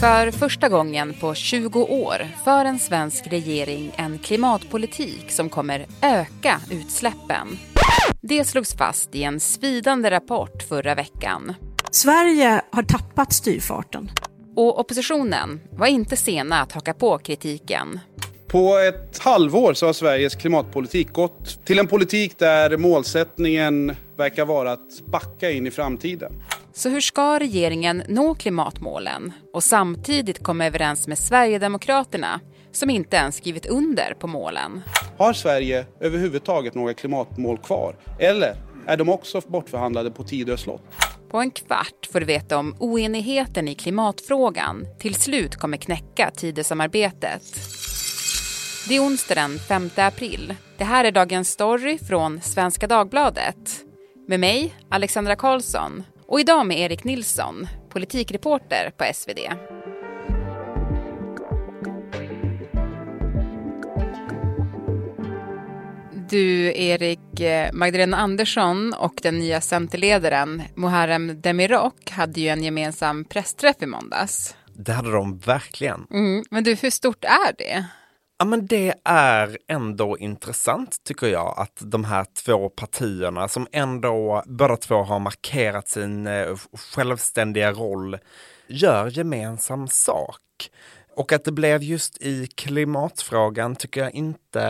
För första gången på 20 år för en svensk regering en klimatpolitik som kommer öka utsläppen. Det slogs fast i en svidande rapport förra veckan. Sverige har tappat styrfarten. Och oppositionen var inte sena att haka på kritiken. På ett halvår så har Sveriges klimatpolitik gått till en politik där målsättningen verkar vara att backa in i framtiden. Så hur ska regeringen nå klimatmålen och samtidigt komma överens med Sverigedemokraterna som inte ens skrivit under på målen? Har Sverige överhuvudtaget några klimatmål kvar? Eller är de också bortförhandlade på Tidö slott? På en kvart får du veta om oenigheten i klimatfrågan till slut kommer knäcka Tidösamarbetet. Det är onsdag den 5 april. Det här är dagens story från Svenska Dagbladet. Med mig, Alexandra Karlsson. Och idag med Erik Nilsson, politikreporter på SvD. Du, Erik, eh, Magdalena Andersson och den nya Centerledaren Muharrem Demirok hade ju en gemensam pressträff i måndags. Det hade de verkligen. Mm, men du, hur stort är det? Ja, men det är ändå intressant tycker jag att de här två partierna som ändå båda två har markerat sin eh, självständiga roll gör gemensam sak. Och att det blev just i klimatfrågan tycker jag inte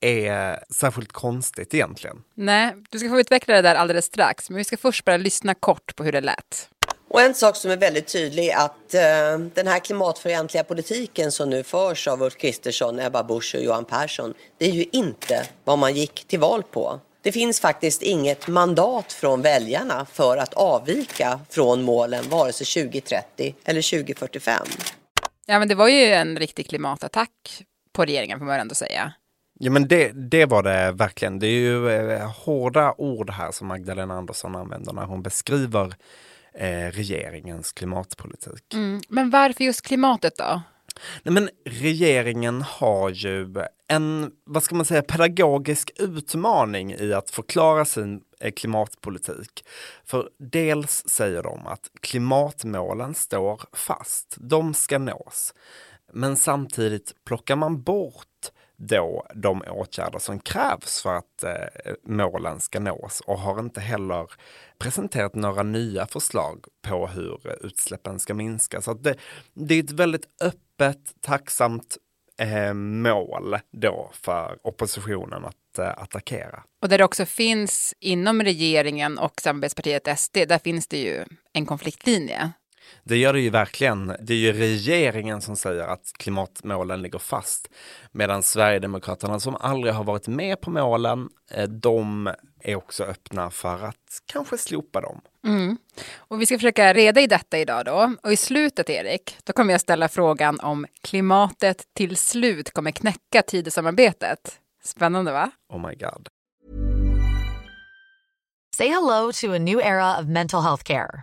är särskilt konstigt egentligen. Nej, du ska få utveckla det där alldeles strax, men vi ska först bara lyssna kort på hur det lät. Och en sak som är väldigt tydlig är att eh, den här klimatfientliga politiken som nu förs av Ulf Kristersson, Ebba Busch och Johan Persson, det är ju inte vad man gick till val på. Det finns faktiskt inget mandat från väljarna för att avvika från målen vare sig 2030 eller 2045. Ja, men det var ju en riktig klimatattack på regeringen får man ändå säga. Ja men det, det var det verkligen. Det är ju eh, hårda ord här som Magdalena Andersson använder när hon beskriver eh, regeringens klimatpolitik. Mm. Men varför just klimatet då? Nej, men regeringen har ju en, vad ska man säga, pedagogisk utmaning i att förklara sin eh, klimatpolitik. För dels säger de att klimatmålen står fast, de ska nås. Men samtidigt plockar man bort då de åtgärder som krävs för att eh, målen ska nås och har inte heller presenterat några nya förslag på hur utsläppen ska minska. Så det, det är ett väldigt öppet, tacksamt eh, mål då för oppositionen att eh, attackera. Och där det också finns inom regeringen och samarbetspartiet SD, där finns det ju en konfliktlinje. Det gör det ju verkligen. Det är ju regeringen som säger att klimatmålen ligger fast. Medan Sverigedemokraterna som aldrig har varit med på målen, eh, de är också öppna för att kanske slopa dem. Mm. Och vi ska försöka reda i detta idag då. Och i slutet, Erik, då kommer jag ställa frågan om klimatet till slut kommer knäcka Tidösamarbetet. Spännande, va? Oh my god. Say hello to a new era of mental health care.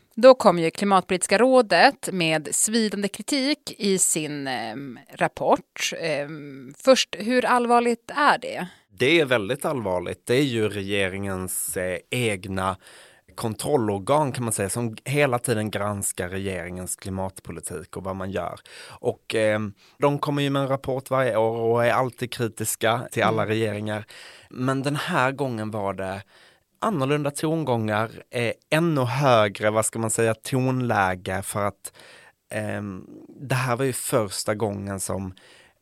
Då kom ju Klimatpolitiska rådet med svidande kritik i sin eh, rapport. Eh, först, hur allvarligt är det? Det är väldigt allvarligt. Det är ju regeringens eh, egna kontrollorgan kan man säga som hela tiden granskar regeringens klimatpolitik och vad man gör. Och eh, de kommer ju med en rapport varje år och är alltid kritiska till alla mm. regeringar. Men den här gången var det annorlunda tongångar, eh, ännu högre, vad ska man säga, tonläge för att eh, det här var ju första gången som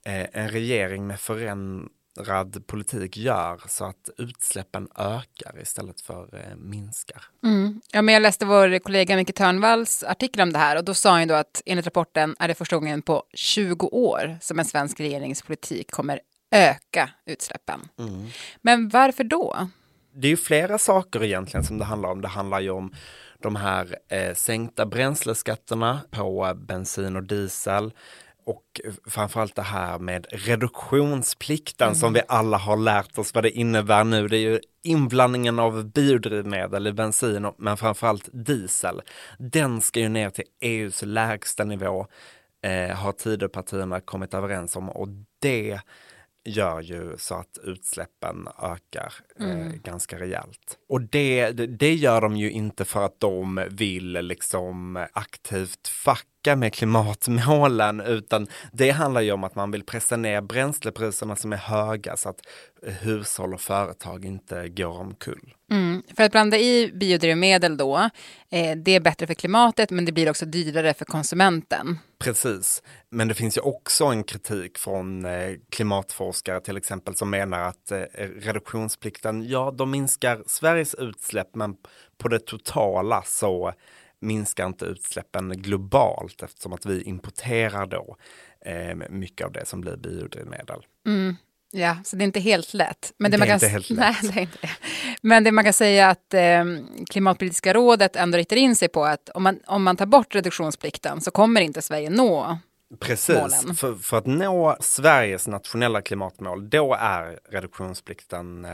eh, en regering med förändrad politik gör så att utsläppen ökar istället för eh, minskar. Mm. Ja, men jag läste vår kollega Micke Törnvalls artikel om det här och då sa han då att enligt rapporten är det första gången på 20 år som en svensk regeringspolitik kommer öka utsläppen. Mm. Men varför då? Det är ju flera saker egentligen som det handlar om. Det handlar ju om de här eh, sänkta bränsleskatterna på bensin och diesel och framförallt det här med reduktionsplikten mm. som vi alla har lärt oss vad det innebär nu. Det är ju inblandningen av biodrivmedel i bensin men framförallt diesel. Den ska ju ner till EUs lägsta nivå eh, har Tidöpartierna kommit överens om och det gör ju så att utsläppen ökar eh, mm. eh, ganska rejält. Och det, det gör de ju inte för att de vill liksom aktivt fucka med klimatmålen utan det handlar ju om att man vill pressa ner bränslepriserna som är höga så att hushåll och företag inte går omkull. Mm. För att blanda i biodrivmedel då, eh, det är bättre för klimatet men det blir också dyrare för konsumenten. Precis, men det finns ju också en kritik från eh, klimatforskare till exempel som menar att eh, reduktionsplikten, ja de minskar Sveriges utsläpp men på det totala så minskar inte utsläppen globalt eftersom att vi importerar då eh, mycket av det som blir biodrivmedel. Mm. Ja, så det är inte helt lätt. Men det, det man är kan, inte helt lätt. Nej, det är inte. Men det man kan säga att eh, Klimatpolitiska rådet ändå riktar in sig på att om man, om man tar bort reduktionsplikten så kommer inte Sverige nå Precis, för, för, att nå Sveriges nationella klimatmål, då är reduktionsplikten eh,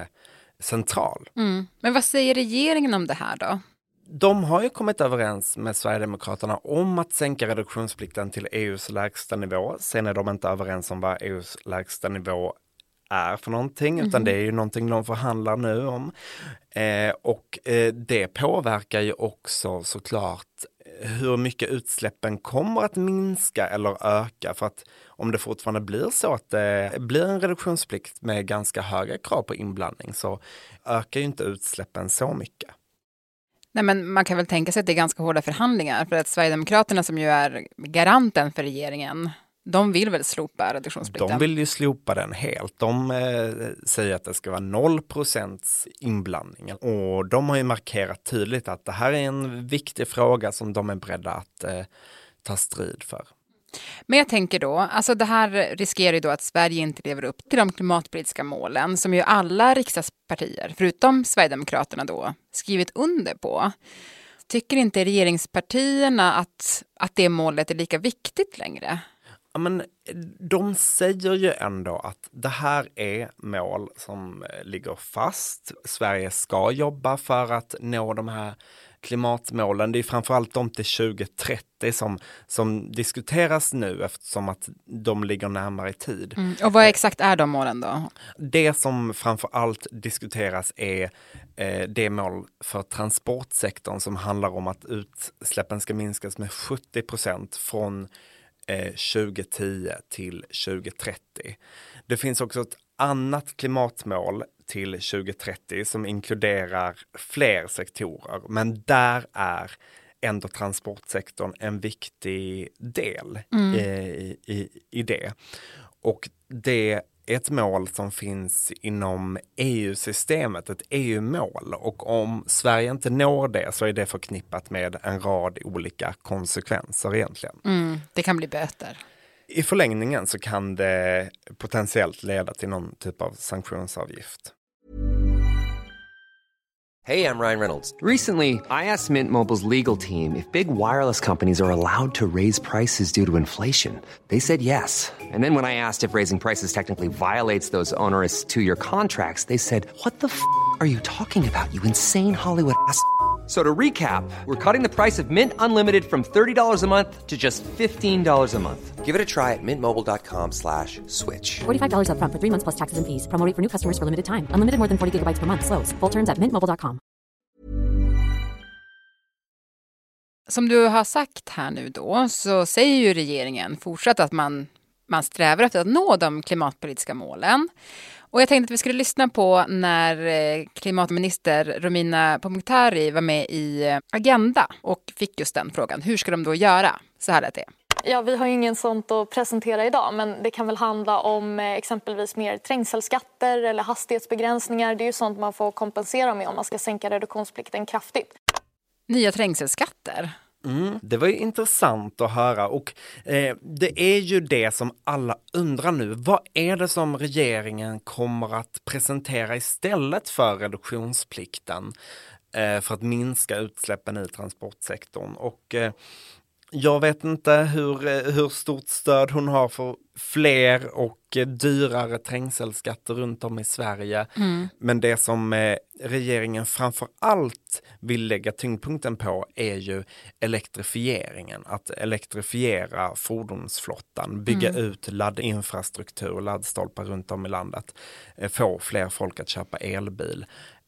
central. Mm. Men vad säger regeringen om det här då? De har ju kommit överens med Sverigedemokraterna om att sänka reduktionsplikten till EUs lägsta nivå. Sen är de inte överens om vad EUs lägsta nivå är för någonting, mm. utan mhm. det är ju någonting de förhandlar nu om. Eh, och eh, det påverkar ju också såklart hur mycket utsläppen kommer att minska eller öka. För att om det fortfarande blir så att det blir en reduktionsplikt med ganska höga krav på inblandning så ökar ju inte utsläppen så mycket. Nej, men man kan väl tänka sig att det är ganska hårda förhandlingar för att Sverigedemokraterna som ju är garanten för regeringen de vill väl slopa reduktionsplikten? De vill ju slopa den helt. De eh, säger att det ska vara 0 inblandning och de har ju markerat tydligt att det här är en viktig fråga som de är beredda att eh, ta strid för. Men jag tänker då, alltså det här riskerar ju då att Sverige inte lever upp till de klimatpolitiska målen som ju alla riksdagspartier, förutom Sverigedemokraterna då, skrivit under på. Tycker inte regeringspartierna att, att det målet är lika viktigt längre? Ja, men eh, de säger ju ändå att det här är mål som eh, ligger fast. Sverige ska jobba för att nå de här klimatmålen. Det är framförallt de till 2030 som, som diskuteras nu eftersom att de ligger närmare i tid. Mm. Och vad exakt är de målen då? Det som framförallt diskuteras är eh, det mål för transportsektorn som handlar om att utsläppen ska minskas med 70 procent från 2010 eh, till 2030. Det finns också ett annat klimatmål till 2030 som inkluderar fler sektorer, men där är ändå transportsektorn en viktig del mm. i, i, i det. Och det ett mål som finns inom EU-systemet, ett EU-mål. Och om Sverige inte når det så är det förknippat med en rad olika konsekvenser egentligen. Mm, det kan bli böter. I förlängningen så kan det potentiellt leda till någon typ av sanktionsavgift. Hej, jag Ryan Reynolds. Recently, I asked Mint Mobiles legal team if big wireless companies are allowed to raise prices due to inflation. They said yes. And then when I asked if raising prices technically violates those onerous two-year contracts, they said, what the f*** are you talking about, you insane Hollywood ass?" So to recap, we're cutting the price of Mint Unlimited from $30 a month to just $15 a month. Give it a try at mintmobile.com slash switch. $45 up front for three months plus taxes and fees. Promo for new customers for limited time. Unlimited more than 40 gigabytes per month. Slows. Full terms at mintmobile.com. Som du har sagt här nu då så säger ju regeringen fortsatt att man, man strävar efter att nå de klimatpolitiska målen. Och jag tänkte att vi skulle lyssna på när eh, klimatminister Romina Pourmokhtari var med i eh, Agenda och fick just den frågan. Hur ska de då göra? Så här lät det. Ja, vi har ju ingen sånt att presentera idag men det kan väl handla om eh, exempelvis mer trängselskatter eller hastighetsbegränsningar. Det är ju sånt man får kompensera med om man ska sänka reduktionsplikten kraftigt. Nya trängselskatter? Mm, det var ju intressant att höra och eh, det är ju det som alla undrar nu. Vad är det som regeringen kommer att presentera istället för reduktionsplikten eh, för att minska utsläppen i transportsektorn? Och eh, jag vet inte hur, eh, hur stort stöd hon har för fler och dyrare trängselskatter runt om i Sverige. Mm. Men det som eh, regeringen framför allt vill lägga tyngdpunkten på är ju elektrifieringen. Att elektrifiera fordonsflottan, bygga mm. ut laddinfrastruktur, laddstolpar runt om i landet, eh, få fler folk att köpa elbil.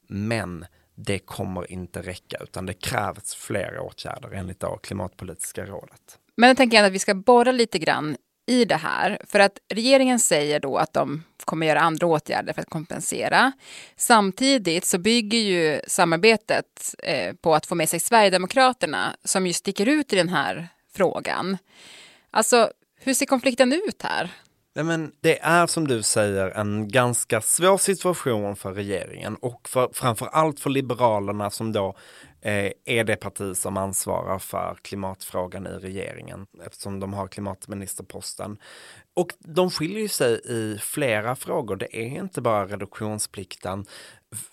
Men det kommer inte räcka utan det krävs fler åtgärder enligt det klimatpolitiska rådet. Men jag tänker att vi ska borra lite grann i det här. För att regeringen säger då att de kommer göra andra åtgärder för att kompensera. Samtidigt så bygger ju samarbetet eh, på att få med sig Sverigedemokraterna som ju sticker ut i den här frågan. Alltså, hur ser konflikten ut här? Nej, men det är som du säger en ganska svår situation för regeringen och för, framför allt för Liberalerna som då eh, är det parti som ansvarar för klimatfrågan i regeringen eftersom de har klimatministerposten. Och de skiljer sig i flera frågor. Det är inte bara reduktionsplikten.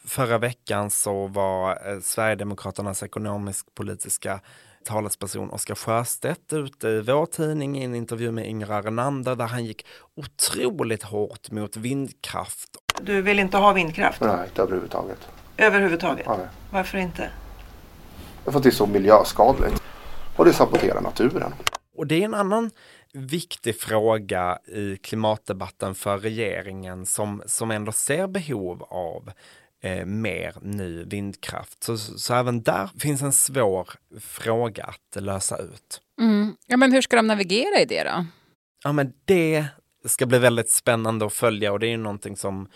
Förra veckan så var eh, Sverigedemokraternas ekonomisk-politiska talesperson Oskar Sjöstedt ute i vår tidning i en intervju med Ingrid Renander där han gick otroligt hårt mot vindkraft. Du vill inte ha vindkraft? Nej, inte överhuvudtaget. Överhuvudtaget? Nej. Varför inte? Därför att det är så miljöskadligt och det saboterar naturen. Och det är en annan viktig fråga i klimatdebatten för regeringen som, som ändå ser behov av eh, mer ny vindkraft. Så, så även där finns en svår fråga att lösa ut. Mm. Ja, men hur ska de navigera i det då? Ja, men det ska bli väldigt spännande att följa och det är ju någonting som,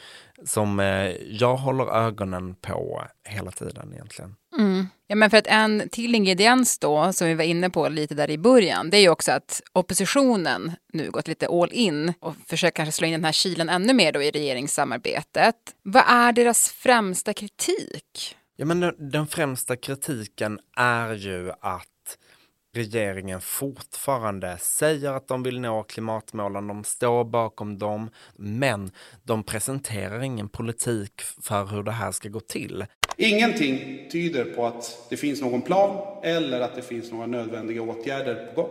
som eh, jag håller ögonen på hela tiden egentligen. Mm. Ja, men för att en till ingrediens då, som vi var inne på lite där i början, det är ju också att oppositionen nu gått lite all in och försöker kanske slå in den här kilen ännu mer då i regeringssamarbetet. Vad är deras främsta kritik? Ja, men den, den främsta kritiken är ju att regeringen fortfarande säger att de vill nå klimatmålen, de står bakom dem, men de presenterar ingen politik för hur det här ska gå till. Ingenting tyder på att det finns någon plan eller att det finns några nödvändiga åtgärder på gång.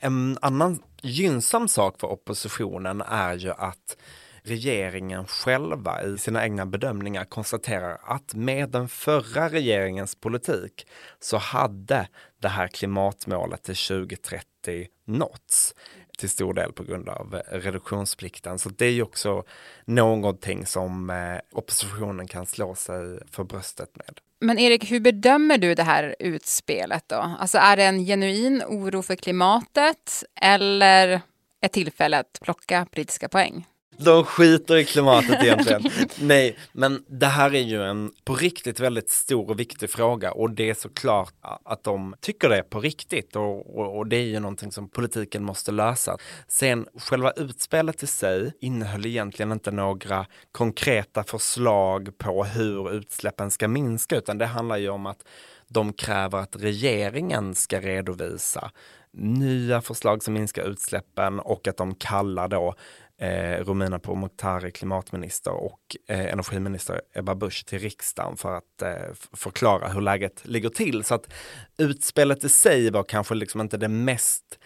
En annan gynnsam sak för oppositionen är ju att regeringen själva i sina egna bedömningar konstaterar att med den förra regeringens politik så hade det här klimatmålet till 2030 nåtts till stor del på grund av eh, reduktionsplikten. Så det är ju också någonting som eh, oppositionen kan slå sig för bröstet med. Men Erik, hur bedömer du det här utspelet då? Alltså är det en genuin oro för klimatet eller ett tillfälle att plocka politiska poäng? De skiter i klimatet egentligen. Nej, men det här är ju en på riktigt väldigt stor och viktig fråga och det är såklart att de tycker det på riktigt och, och, och, det är ju någonting som politiken måste lösa. Sen själva utspelet i sig innehöll egentligen inte några konkreta förslag på hur utsläppen ska minska utan det handlar ju om att de kräver att regeringen ska redovisa nya förslag som minskar utsläppen och att de kallar då eh, Romina Pourmokhtari, klimatminister och eh, energiminister Ebba Busch till riksdagen för att eh, förklara hur läget ligger till. Så att utspelet i sig var kanske liksom inte det mest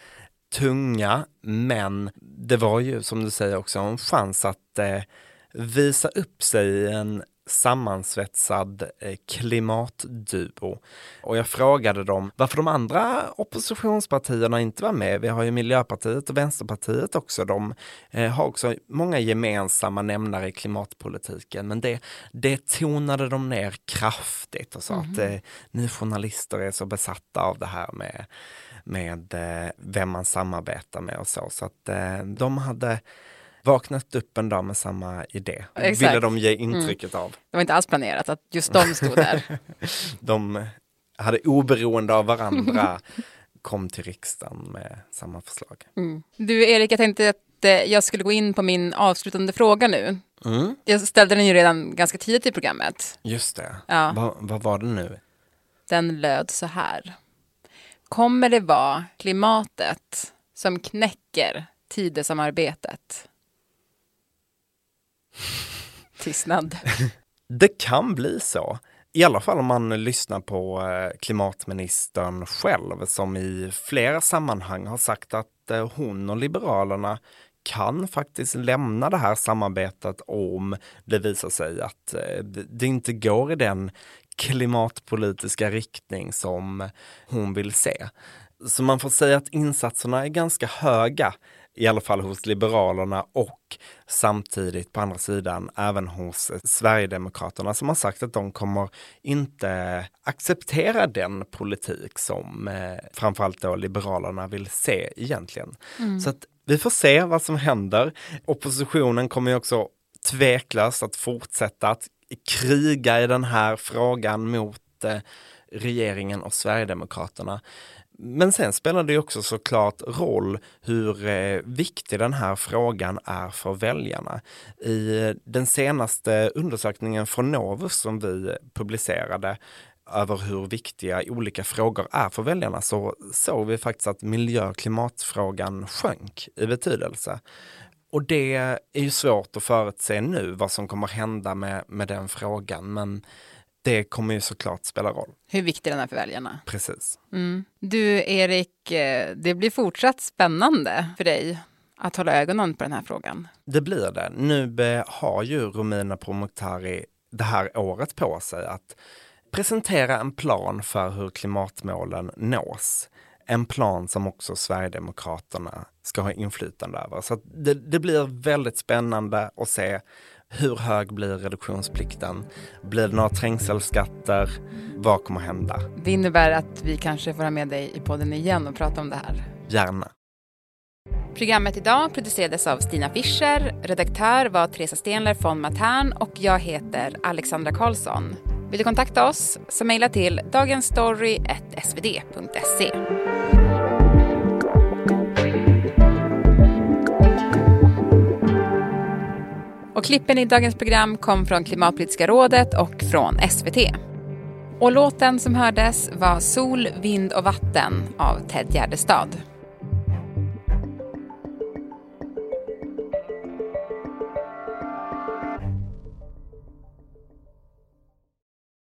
tunga, men det var ju som du säger också en chans att eh, visa upp sig i en sammansvetsad eh, klimatduo. Och jag frågade dem varför de andra oppositionspartierna inte var med. Vi har ju Miljöpartiet och Vänsterpartiet också. De eh, har också många gemensamma nämnare i klimatpolitiken, men det, det tonade de ner kraftigt och sa mm. att eh, ni journalister är så besatta av det här med med vem man samarbetar med och så. Så att de hade vaknat upp en dag med samma idé. Exakt. Ville de ge mm. intrycket mm. av. Det var inte alls planerat att just de stod där. de hade oberoende av varandra kom till riksdagen med samma förslag. Mm. Du Erik, jag tänkte att eh, jag skulle gå in på min avslutande fråga nu. Mm. Jag ställde den ju redan ganska tidigt i programmet. Just det. Ja. Va, vad var det nu? Den löd så här. Kommer det vara klimatet som knäcker Tidösamarbetet? Tystnad. Det kan bli så. I alla fall om man lyssnar på eh, klimatministern själv som i flera sammanhang har sagt att eh, hon och Liberalerna kan faktiskt lämna det här samarbetet om det visar sig att eh, det inte går i den klimatpolitiska riktning som hon vill se. Så man får säga att insatserna är ganska höga, i alla fall hos Liberalerna och samtidigt på andra sidan även hos Sverigedemokraterna som har sagt att de kommer inte acceptera den politik som eh, framförallt då Liberalerna vill se egentligen. Mm. Så att vi får se vad som händer. Oppositionen kommer ju också tveklöst att fortsätta att kriga i den här frågan mot eh, regeringen och Sverigedemokraterna. Men sen spelar det också såklart roll hur eh, viktig den här frågan är för väljarna. I eh, den senaste undersökningen från Novus som vi publicerade över hur viktiga olika frågor är för väljarna så såg vi faktiskt att miljö och klimatfrågan sjönk i betydelse. Och det är ju svårt att förutse nu vad som kommer hända med, med den frågan men det kommer ju såklart spela roll. Hur viktig den är för väljarna. Precis. Mm. Du Erik, eh, det blir fortsatt spännande för dig att hålla ögonen på den här frågan. Det blir det. Nu eh, har ju Romina Pourmokhtari det här året på sig att presentera en plan för hur klimatmålen nås. En plan som också Sverigedemokraterna ska ha inflytande över. Så det, det blir väldigt spännande att se hur hög blir reduktionsplikten? Blir det några trängselskatter? Vad kommer hända? Det innebär att vi kanske får ha med dig i podden igen och prata om det här. Gärna. Programmet idag producerades av Stina Fischer, redaktör var Teresa Stenler von Matern och jag heter Alexandra Karlsson. Vill du kontakta oss så mejla till dagensstory.svd.se. Och klippen i dagens program kom från Klimatpolitiska rådet och från SVT. Och låten som hördes var Sol, vind och vatten av Ted Gärdestad.